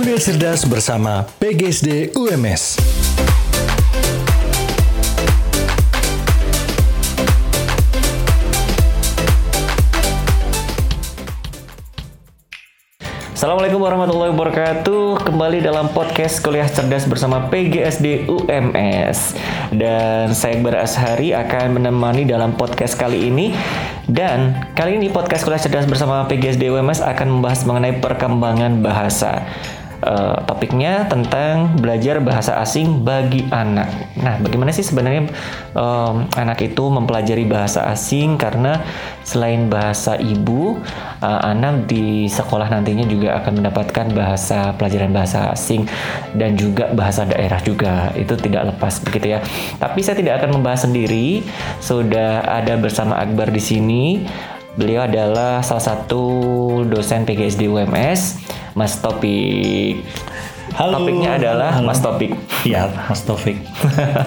Kuliah Cerdas bersama PGSD UMS. Assalamualaikum warahmatullahi wabarakatuh. Kembali dalam podcast Kuliah Cerdas bersama PGSD UMS Dan saya Iqbar Ashari akan menemani dalam podcast kali ini. Dan kali ini podcast Kuliah Cerdas bersama PGSD UMS akan membahas mengenai perkembangan bahasa Uh, topiknya tentang belajar bahasa asing bagi anak. Nah, bagaimana sih sebenarnya um, anak itu mempelajari bahasa asing? Karena selain bahasa ibu, uh, anak di sekolah nantinya juga akan mendapatkan bahasa pelajaran bahasa asing dan juga bahasa daerah juga. Itu tidak lepas begitu ya. Tapi saya tidak akan membahas sendiri. Sudah ada bersama Akbar di sini. Beliau adalah salah satu dosen PGSD UMS Mas Topik. Halo. Topiknya adalah Halo. Mas Topik. Iya, Mas Taufik.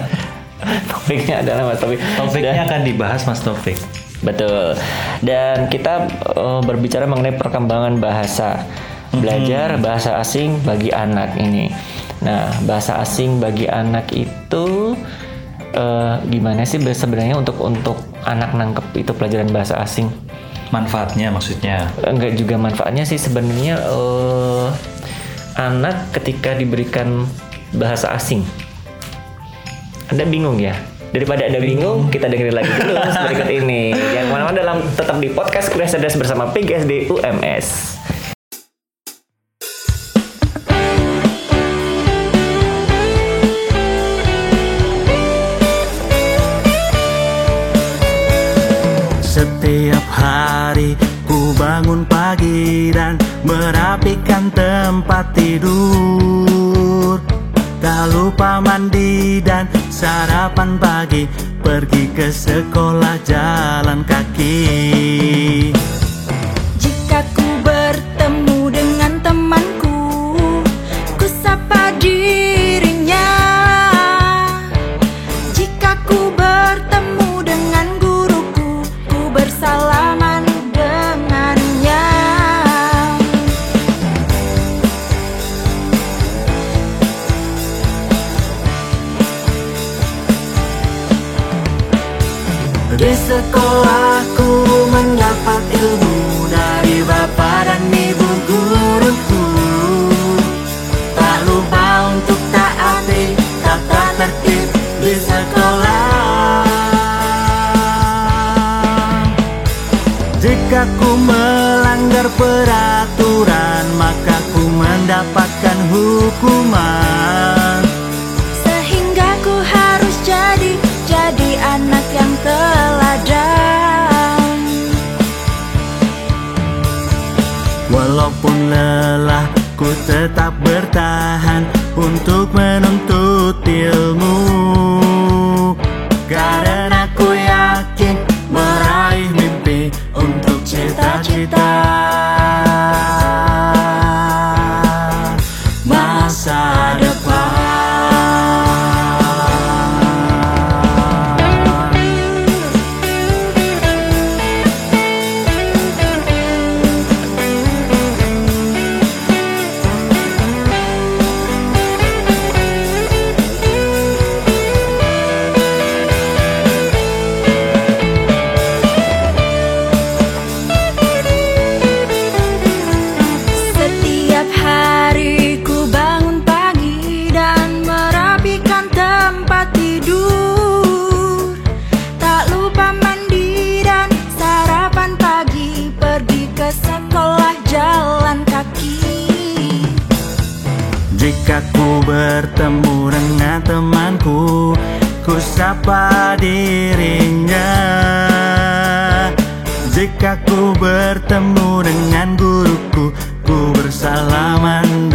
Topiknya adalah Mas Topik. Topiknya Dan- akan dibahas Mas Taufik. betul. Dan kita eh, berbicara mengenai perkembangan bahasa. Belajar bahasa asing bagi anak ini. Nah, bahasa asing bagi anak itu eh, gimana sih sebenarnya untuk untuk anak nangkep itu pelajaran bahasa asing? Manfaatnya maksudnya. enggak juga manfaatnya sih sebenarnya eh, anak ketika diberikan bahasa asing. Anda bingung ya? Daripada anda bingung. kita dengerin lagi dulu berikut ini. Yang mana-mana dalam tetap di podcast cerdas bersama PGSD UMS tempat tidur. Tak lupa mandi dan sarapan pagi. Pergi ke sekolah jalan kaki bertemu dengan temanku. Ku sapa dirinya. Jika ku bertemu dengan guruku Ku bersalaman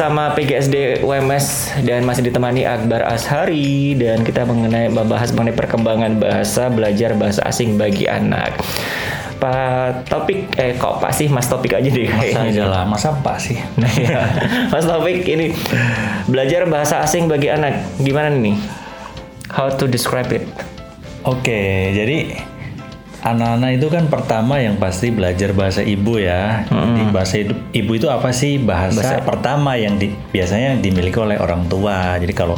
bersama PGSD UMS dan masih ditemani Akbar Ashari dan kita mengenai membahas mengenai perkembangan bahasa belajar bahasa asing bagi anak. Pak Topik, eh kok Pak sih Mas Topik aja deh Masa kayaknya. aja lah, masa apa sih? Nah, ya. Mas Topik ini belajar bahasa asing bagi anak gimana nih? How to describe it? Oke, jadi anak-anak itu kan pertama yang pasti belajar bahasa ibu ya. Di bahasa ibu, ibu itu apa sih? Bahasa, pertama yang di- biasanya yang dimiliki oleh orang tua. Jadi kalau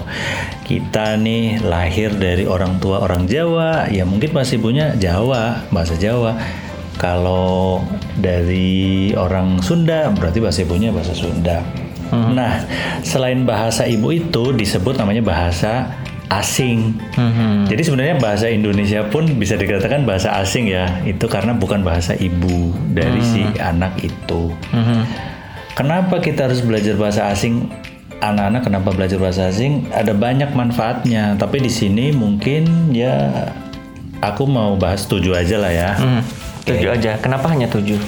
kita nih lahir dari orang tua orang Jawa, ya mungkin bahasa ibunya Jawa, bahasa Jawa. Kalau dari orang Sunda berarti bahasa ibunya bahasa Sunda. Nah, selain bahasa ibu itu disebut namanya bahasa asing. Jadi sebenarnya bahasa Indonesia pun bisa dikatakan bahasa asing ya. Itu karena bukan bahasa ibu dari si anak itu. Kenapa kita harus belajar bahasa asing? Anak-anak kenapa belajar bahasa asing? Ada banyak manfaatnya. Tapi di sini mungkin ya aku mau bahas tujuh aja lah ya. Hmm, tujuh aja. Kenapa hanya tujuh?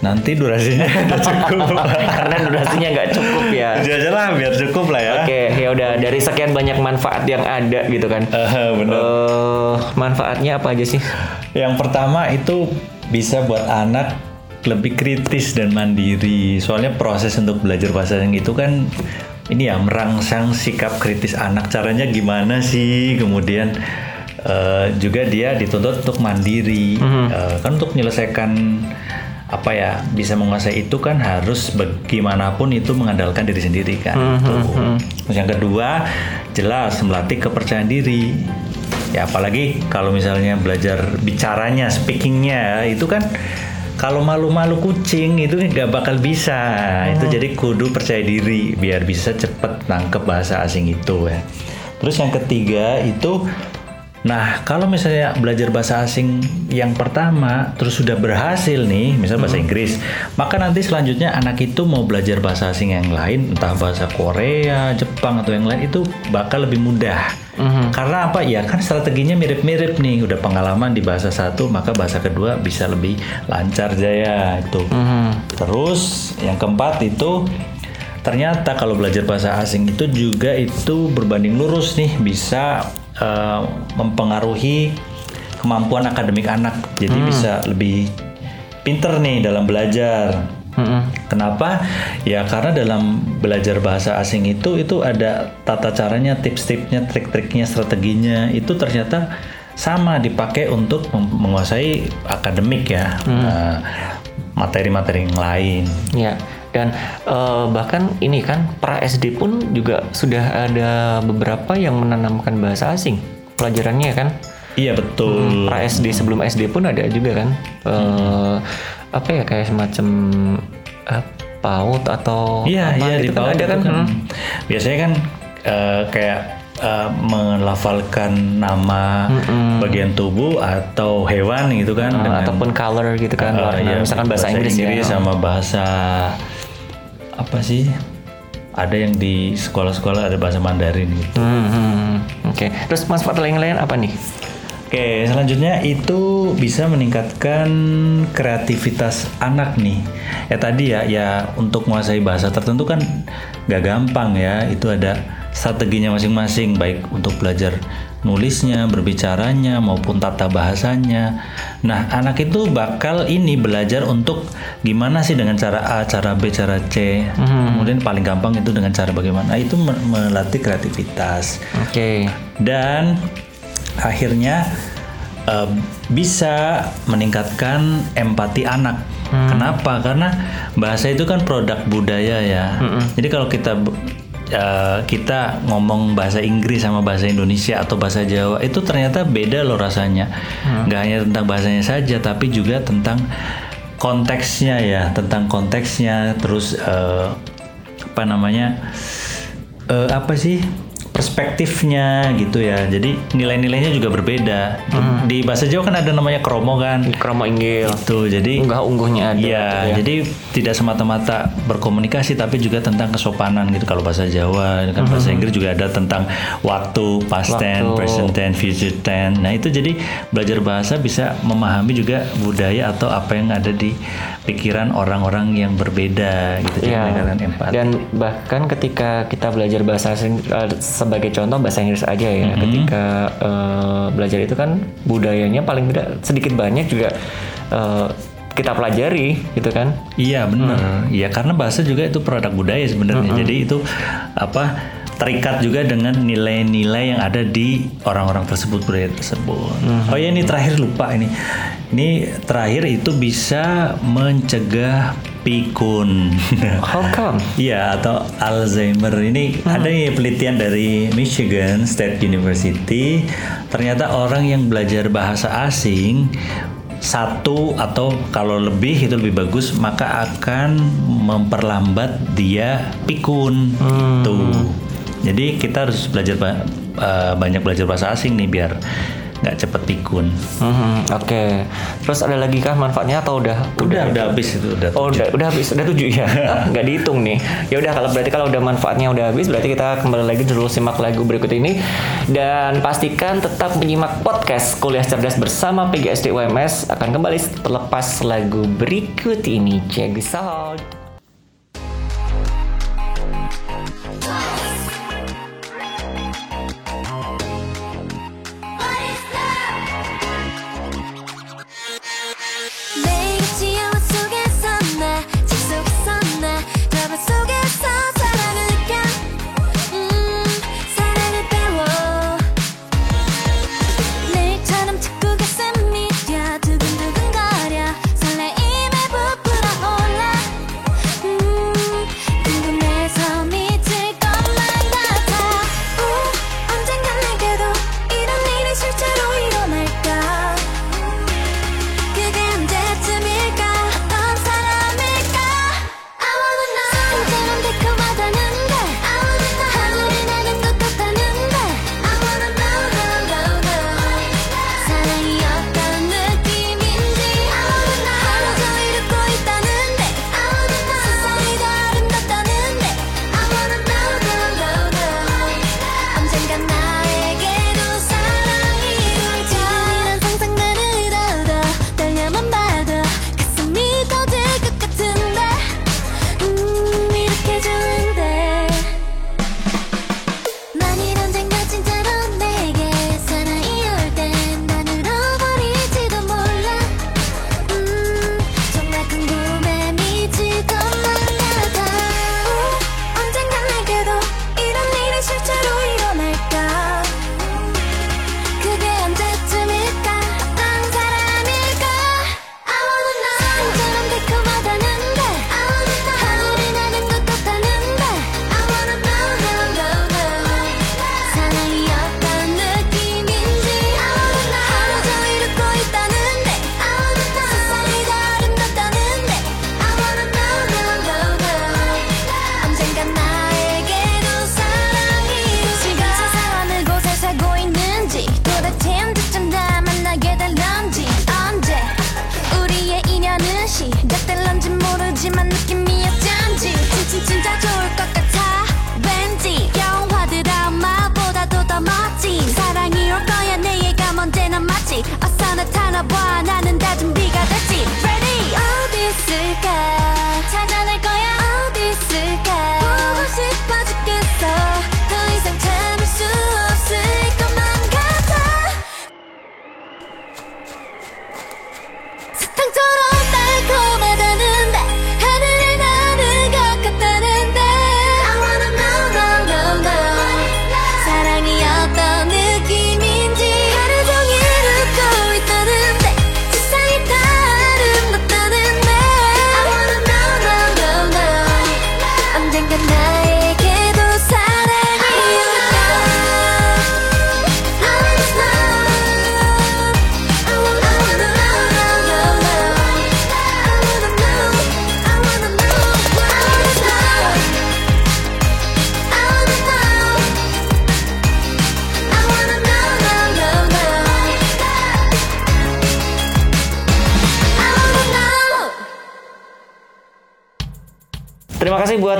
Nanti durasinya udah cukup. Karena durasinya nggak cukup ya. Tujuh aja lah biar cukup lah ya. Oke, ya udah dari sekian banyak manfaat yang ada gitu kan. Eh, bener. Eh, manfaatnya apa aja sih? Yang pertama itu bisa buat anak lebih kritis dan mandiri. Soalnya proses untuk belajar bahasa asing itu kan ini ya merangsang sikap kritis anak. Caranya gimana sih? Kemudian eh, juga dia dituntut untuk mandiri. Eh, kan untuk menyelesaikan apa ya bisa menguasai itu kan harus bagaimanapun itu mengandalkan diri sendiri kan. Tuh. Terus yang kedua jelas melatih kepercayaan diri. Ya apalagi kalau misalnya belajar bicaranya, speakingnya itu kan kalau malu-malu kucing itu nggak bakal bisa. Itu jadi kudu percaya diri biar bisa cepet nangkep bahasa asing itu ya. Terus yang ketiga itu Nah, kalau misalnya belajar bahasa asing yang pertama terus sudah berhasil nih, misal bahasa Inggris, maka nanti selanjutnya anak itu mau belajar bahasa asing yang lain, entah bahasa Korea, Jepang atau yang lain itu bakal lebih mudah. Karena apa? Ya kan strateginya mirip-mirip nih, udah pengalaman di bahasa satu, maka bahasa kedua bisa lebih lancar jaya itu. Terus yang keempat itu ternyata kalau belajar bahasa asing itu juga itu berbanding lurus nih bisa eh, mempengaruhi kemampuan akademik anak. Jadi bisa lebih pinter nih dalam belajar. Kenapa? Ya karena dalam belajar bahasa asing itu itu ada tata caranya tips-tipsnya trik-triknya strateginya. Itu ternyata sama dipakai untuk menguasai akademik ya. Eh, materi-materi yang lain. Ya, dan eh, bahkan ini kan pra SD pun juga sudah ada beberapa yang menanamkan bahasa asing pelajarannya kan. iya betul Pra SD sebelum SD pun ada juga kan. Eh, Apa ya kayak semacam eh, PAUD atau Iya, apa iya di gitu kan PAUD ada kan. kan. Hmm. Biasanya kan eh, kayak eh, melafalkan nama bagian tubuh atau hewan gitu kan dengan ataupun color gitu kan. eh, warna. iya, misalkan bahasa, Inggris, ya. sama bahasa apa sih? Ada yang di sekolah-sekolah ada bahasa Mandarin gitu. Hmm, hmm. Oke, terus manfaat lain-lain apa nih? Oke, selanjutnya itu bisa meningkatkan kreativitas anak nih. Ya tadi ya, ya untuk menguasai bahasa tertentu kan gak gampang ya. Itu ada strateginya masing-masing, baik untuk belajar nulisnya, berbicaranya, maupun tata bahasanya. Nah, anak itu bakal ini belajar untuk gimana sih dengan cara A, cara B, cara C. Kemudian paling gampang itu dengan cara bagaimana. Itu me- melatih kreativitas Oke. dan akhirnya eh, bisa meningkatkan empati anak. Kenapa? Karena bahasa itu kan produk budaya ya. Jadi kalau kita eh, kita ngomong bahasa Inggris sama bahasa Indonesia atau bahasa Jawa itu ternyata beda loh rasanya. Nggak hanya tentang bahasanya saja, tapi juga tentang konteksnya ya, tentang konteksnya, terus eh, apa namanya, eh, apa sih perspektifnya gitu ya. Jadi nilai-nilainya juga berbeda. Di bahasa Jawa kan ada namanya kromo kan. Kromo inggil. Tuh, jadi Unggah ungguhnya ada. Iya, gitu ya. jadi tidak semata-mata berkomunikasi tapi juga tentang kesopanan gitu. Kalau bahasa Jawa, kan bahasa Inggris juga ada tentang waktu, past tense, Waktu. present tense, future tense. Nah, itu jadi belajar bahasa bisa memahami juga budaya atau apa yang ada di pikiran orang-orang yang berbeda gitu. Jadi empati. Dan bahkan ketika kita belajar bahasa asing eh, sebagai contoh bahasa Inggris aja ya, Mm-hmm. ketika eh, belajar itu kan budayanya paling tidak sedikit banyak juga eh, kita pelajari gitu kan. Iya benar. Iya karena bahasa juga itu produk budaya sebenarnya. Jadi itu apa terikat juga dengan nilai-nilai yang ada di orang-orang tersebut budaya tersebut. Oh ya ini terakhir lupa ini. Ini terakhir itu bisa mencegah pikun. How come? Iya atau Alzheimer ini ada nih penelitian dari Michigan State University. Ternyata orang yang belajar bahasa asing satu atau kalau lebih itu lebih bagus maka akan memperlambat dia pikun tuh. Jadi kita harus belajar eh, banyak belajar bahasa asing nih biar nggak cepet pikun. Mhm, Oke. Terus ada lagi kah manfaatnya atau udah? Udah udah habis itu udah. Oh udah udah habis udah tujuh ya Ah, nggak dihitung nih ya udah kalau berarti kalau udah manfaatnya udah habis berarti kita kembali lagi dulu simak lagu berikut ini dan pastikan tetap menyimak podcast kuliah cerdas bersama PGSD UMS akan kembali terlepas lagu berikut ini check this out 봐. 나는 다 준비가 됐지. Ready? 어디 있을까? 찾아낼 거야. 어디 있을까?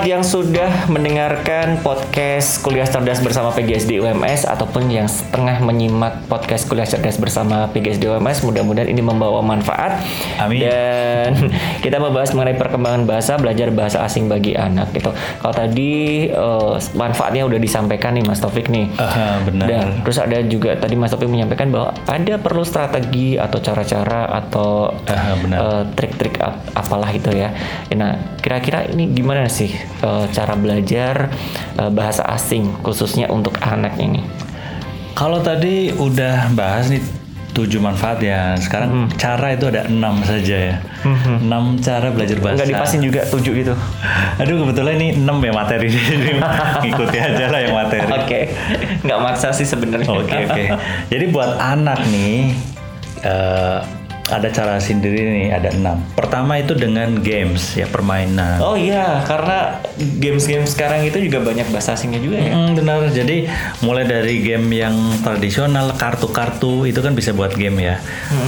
Buat yang sudah mendengarkan podcast Kuliah Cerdas bersama PGSD UMS ataupun yang setengah menyimak podcast Kuliah Cerdas bersama PGSD UMS, mudah-mudahan ini membawa manfaat. Amin. Dan kita membahas mengenai perkembangan bahasa, belajar bahasa asing bagi anak gitu. Kalau tadi eh, manfaatnya udah disampaikan nih Mas Taufik nih. Aha, benar. Dan terus ada juga tadi Mas Taufik menyampaikan bahwa ada perlu strategi atau cara-cara atau eh, trik-trik ap- apalah itu ya. Nah, kira-kira ini gimana sih eh, cara belajar eh, bahasa asing khususnya untuk anak ini? Kalau tadi udah bahas nih tujuh manfaat ya. Sekarang cara itu ada enam saja ya. Enam cara belajar bahasa. Enggak dipasin juga tujuh gitu. Aduh kebetulan ini enam ya materi. Ngikuti aja lah yang materi. Oke, nggak maksa sih sebenarnya. Oke oke. Jadi buat anak nih eh, ada cara sendiri nih ada enam. Pertama itu dengan games ya permainan. Oh iya, karena games-games sekarang itu juga banyak bahasa asingnya juga ya. Hmm, benar. Jadi mulai dari game yang tradisional, kartu-kartu itu kan bisa buat game ya.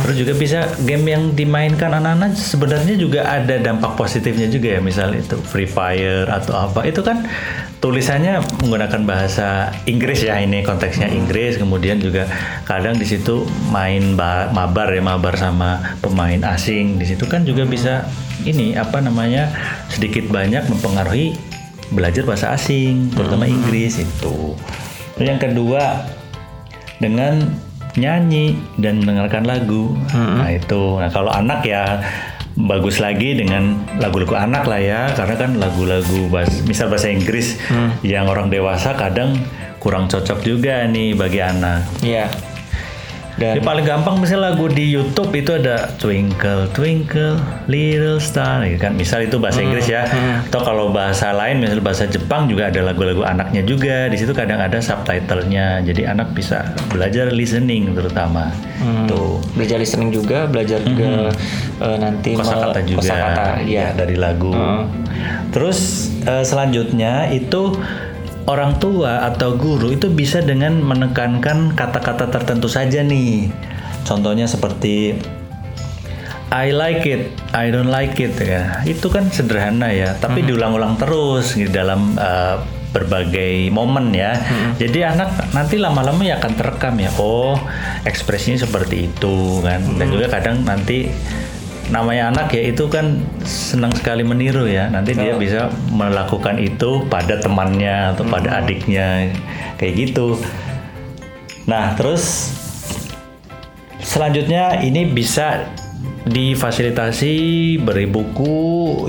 Terus juga bisa game yang dimainkan anak-anak sebenarnya juga ada dampak positifnya juga ya. Misal itu Free Fire atau apa. Itu kan tulisannya menggunakan bahasa Inggris ya ini konteksnya Inggris. Kemudian juga kadang di situ main ba- mabar ya mabar sama pemain asing. Di situ kan juga bisa ini apa namanya sedikit banyak mempengaruhi belajar bahasa asing, terutama Inggris itu. Terus yang kedua dengan nyanyi dan mendengarkan lagu. Nah itu. Nah kalau anak ya bagus lagi dengan lagu-lagu anak lah ya, karena kan lagu-lagu bahas, misal bahasa Inggris yang orang dewasa kadang kurang cocok juga nih bagi anak. Iya. Dan Yang paling gampang misalnya lagu di YouTube itu ada Twinkle Twinkle Little Star gitu kan. Misal itu bahasa Inggris ya. Atau kalau bahasa lain misalnya bahasa Jepang juga ada lagu-lagu anaknya juga. Di situ kadang ada subtitlenya. Jadi anak bisa belajar listening terutama. Tuh. belajar listening juga, belajar juga eh, nanti Kosakata juga kosakata, ya, iya. dari lagu. Terus eh, selanjutnya itu orang tua atau guru itu bisa dengan menekankan kata-kata tertentu saja nih. Contohnya seperti I like it, I don't like it ya. Itu kan sederhana ya, tapi diulang-ulang terus di dalam eh, berbagai momen ya. Jadi anak nanti lama-lama ya akan terekam ya. Oh, ekspresinya seperti itu kan. Dan juga kadang nanti namanya anak ya itu kan senang sekali meniru ya. Nanti dia bisa melakukan itu pada temannya atau pada adiknya kayak gitu. Nah, terus selanjutnya ini bisa difasilitasi beri buku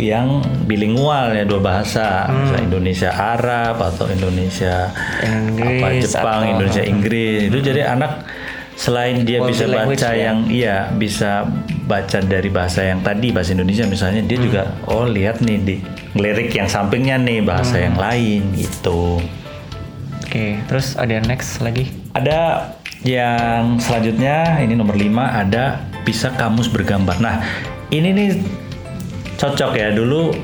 yang bilingual ya dua bahasa. Misalnya Indonesia Arab atau Indonesia Inggris apa Jepang atau- Indonesia Inggris. Itu jadi anak selain dia Multi bisa baca ya. yang iya bisa baca dari bahasa yang tadi bahasa Indonesia misalnya dia juga oh lihat nih di lirik yang sampingnya nih bahasa yang lain gitu Oke, terus ada yang next lagi. ada yang selanjutnya ini nomor 5 ada bisa kamus bergambar. Nah, ini nih cocok ya. Dulu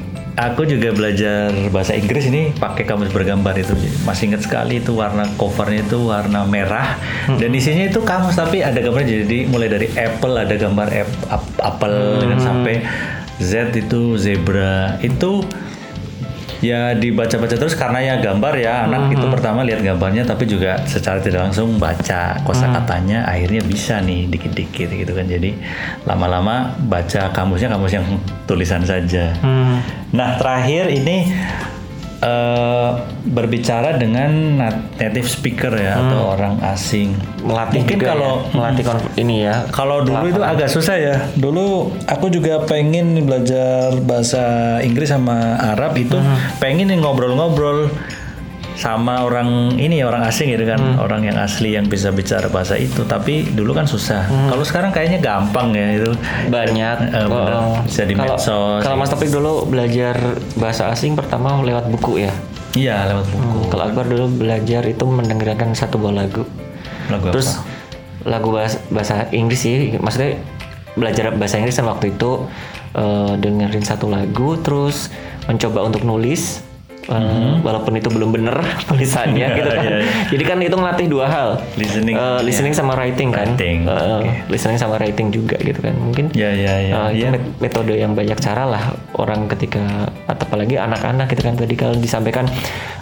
aku juga belajar bahasa Inggris ini pakai kamus bergambar itu. Masih ingat sekali itu warna covernya itu warna merah dan isinya itu kamus tapi ada gambarnya jadi mulai dari apple ada gambar ap- ap- apel dan sampai Z itu zebra. Itu ya dibaca-baca terus karena ya gambar ya. Anak itu pertama lihat gambarnya tapi juga secara tidak langsung baca kosakatanya akhirnya bisa nih dikit-dikit gitu kan. Jadi lama-lama baca kamusnya kamus yang tulisan saja. Nah terakhir ini eh, berbicara dengan nat- native speaker ya atau orang asing Melatih mungkin juga kalau ya, melatih ini ya. kalau dulu itu agak susah ya. Dulu aku juga pengen belajar bahasa Inggris sama Arab itu pengen nih ngobrol-ngobrol sama orang ini orang asing gitu kan, orang yang asli yang bisa bicara bahasa itu. Tapi dulu kan susah. Kalau sekarang kayaknya gampang ya itu. banyak. Oh, Bisa di kalau- medsos. Kalau Mas Topik dulu belajar bahasa asing pertama lewat buku ya. Iya lewat buku. Kalau Akbar dulu belajar itu mendengarkan satu buah lagu. Lagu apa? Terus lagu bahasa, bahasa Inggris sih, maksudnya belajar bahasa Inggris waktu itu eh, dengerin satu lagu, terus mencoba untuk nulis uh, walaupun itu belum bener tulisannya gitu kan. Iya, iya. Jadi kan itu ngelatih dua hal, Listening, Uh, listening sama writing kan, Writing, Uh, oke. listening sama writing juga gitu kan. Mungkin Ya ya ya. uh, itu met- metode yang banyak cara lah orang ketika atau apalagi anak-anak gitu kan tadi kalau disampaikan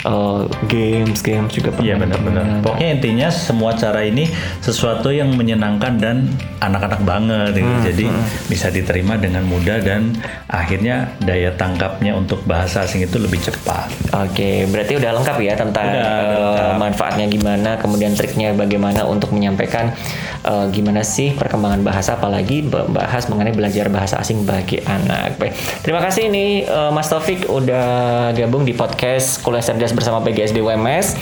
uh, games games juga Iya benar-benar. permainan-permainan. Pokoknya intinya semua cara ini sesuatu yang menyenangkan dan anak-anak banget. gitu. Hmm, Jadi bisa diterima dengan mudah dan akhirnya daya tangkapnya untuk bahasa asing itu lebih cepat. Oke, berarti udah lengkap ya tentang Udah, eh, lengkap. manfaatnya gimana, kemudian triknya bagaimana untuk menyampaikan eh, gimana sih perkembangan bahasa, apalagi bahas mengenai belajar bahasa asing bagi anak. Baik, terima kasih ini eh, Mas Taufik udah gabung di podcast Kuliah Cerdas bersama PGSD UMS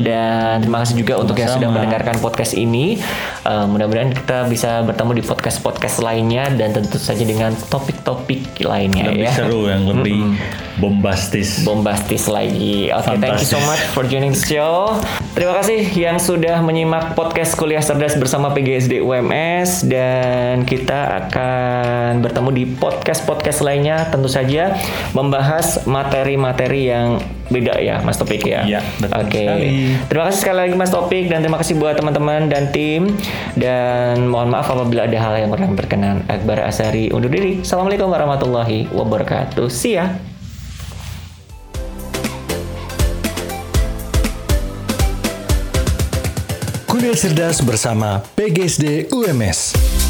dan terima kasih juga untuk yang sudah mendengarkan podcast ini. Eh, mudah-mudahan kita bisa bertemu di podcast-podcast lainnya dan tentu saja dengan topik-topik lainnya Lebih ya. seru yang lebih bombastis. bombastis lagi. Oke, thank you so much for joining the show. Terima kasih yang sudah menyimak podcast Kuliah Cerdas bersama PGSD UMS dan kita akan bertemu di podcast-podcast lainnya tentu saja membahas materi-materi yang beda ya Mas Topik ya. Iya, betul Oke. sekali. Terima kasih sekali lagi Mas Topik dan terima kasih buat teman-teman dan tim dan mohon maaf apabila ada hal yang kurang berkenan. Akbar Asari undur diri. Assalamualaikum warahmatullahi wabarakatuh. See ya. Kuliah cerdas bersama PGSD UMS.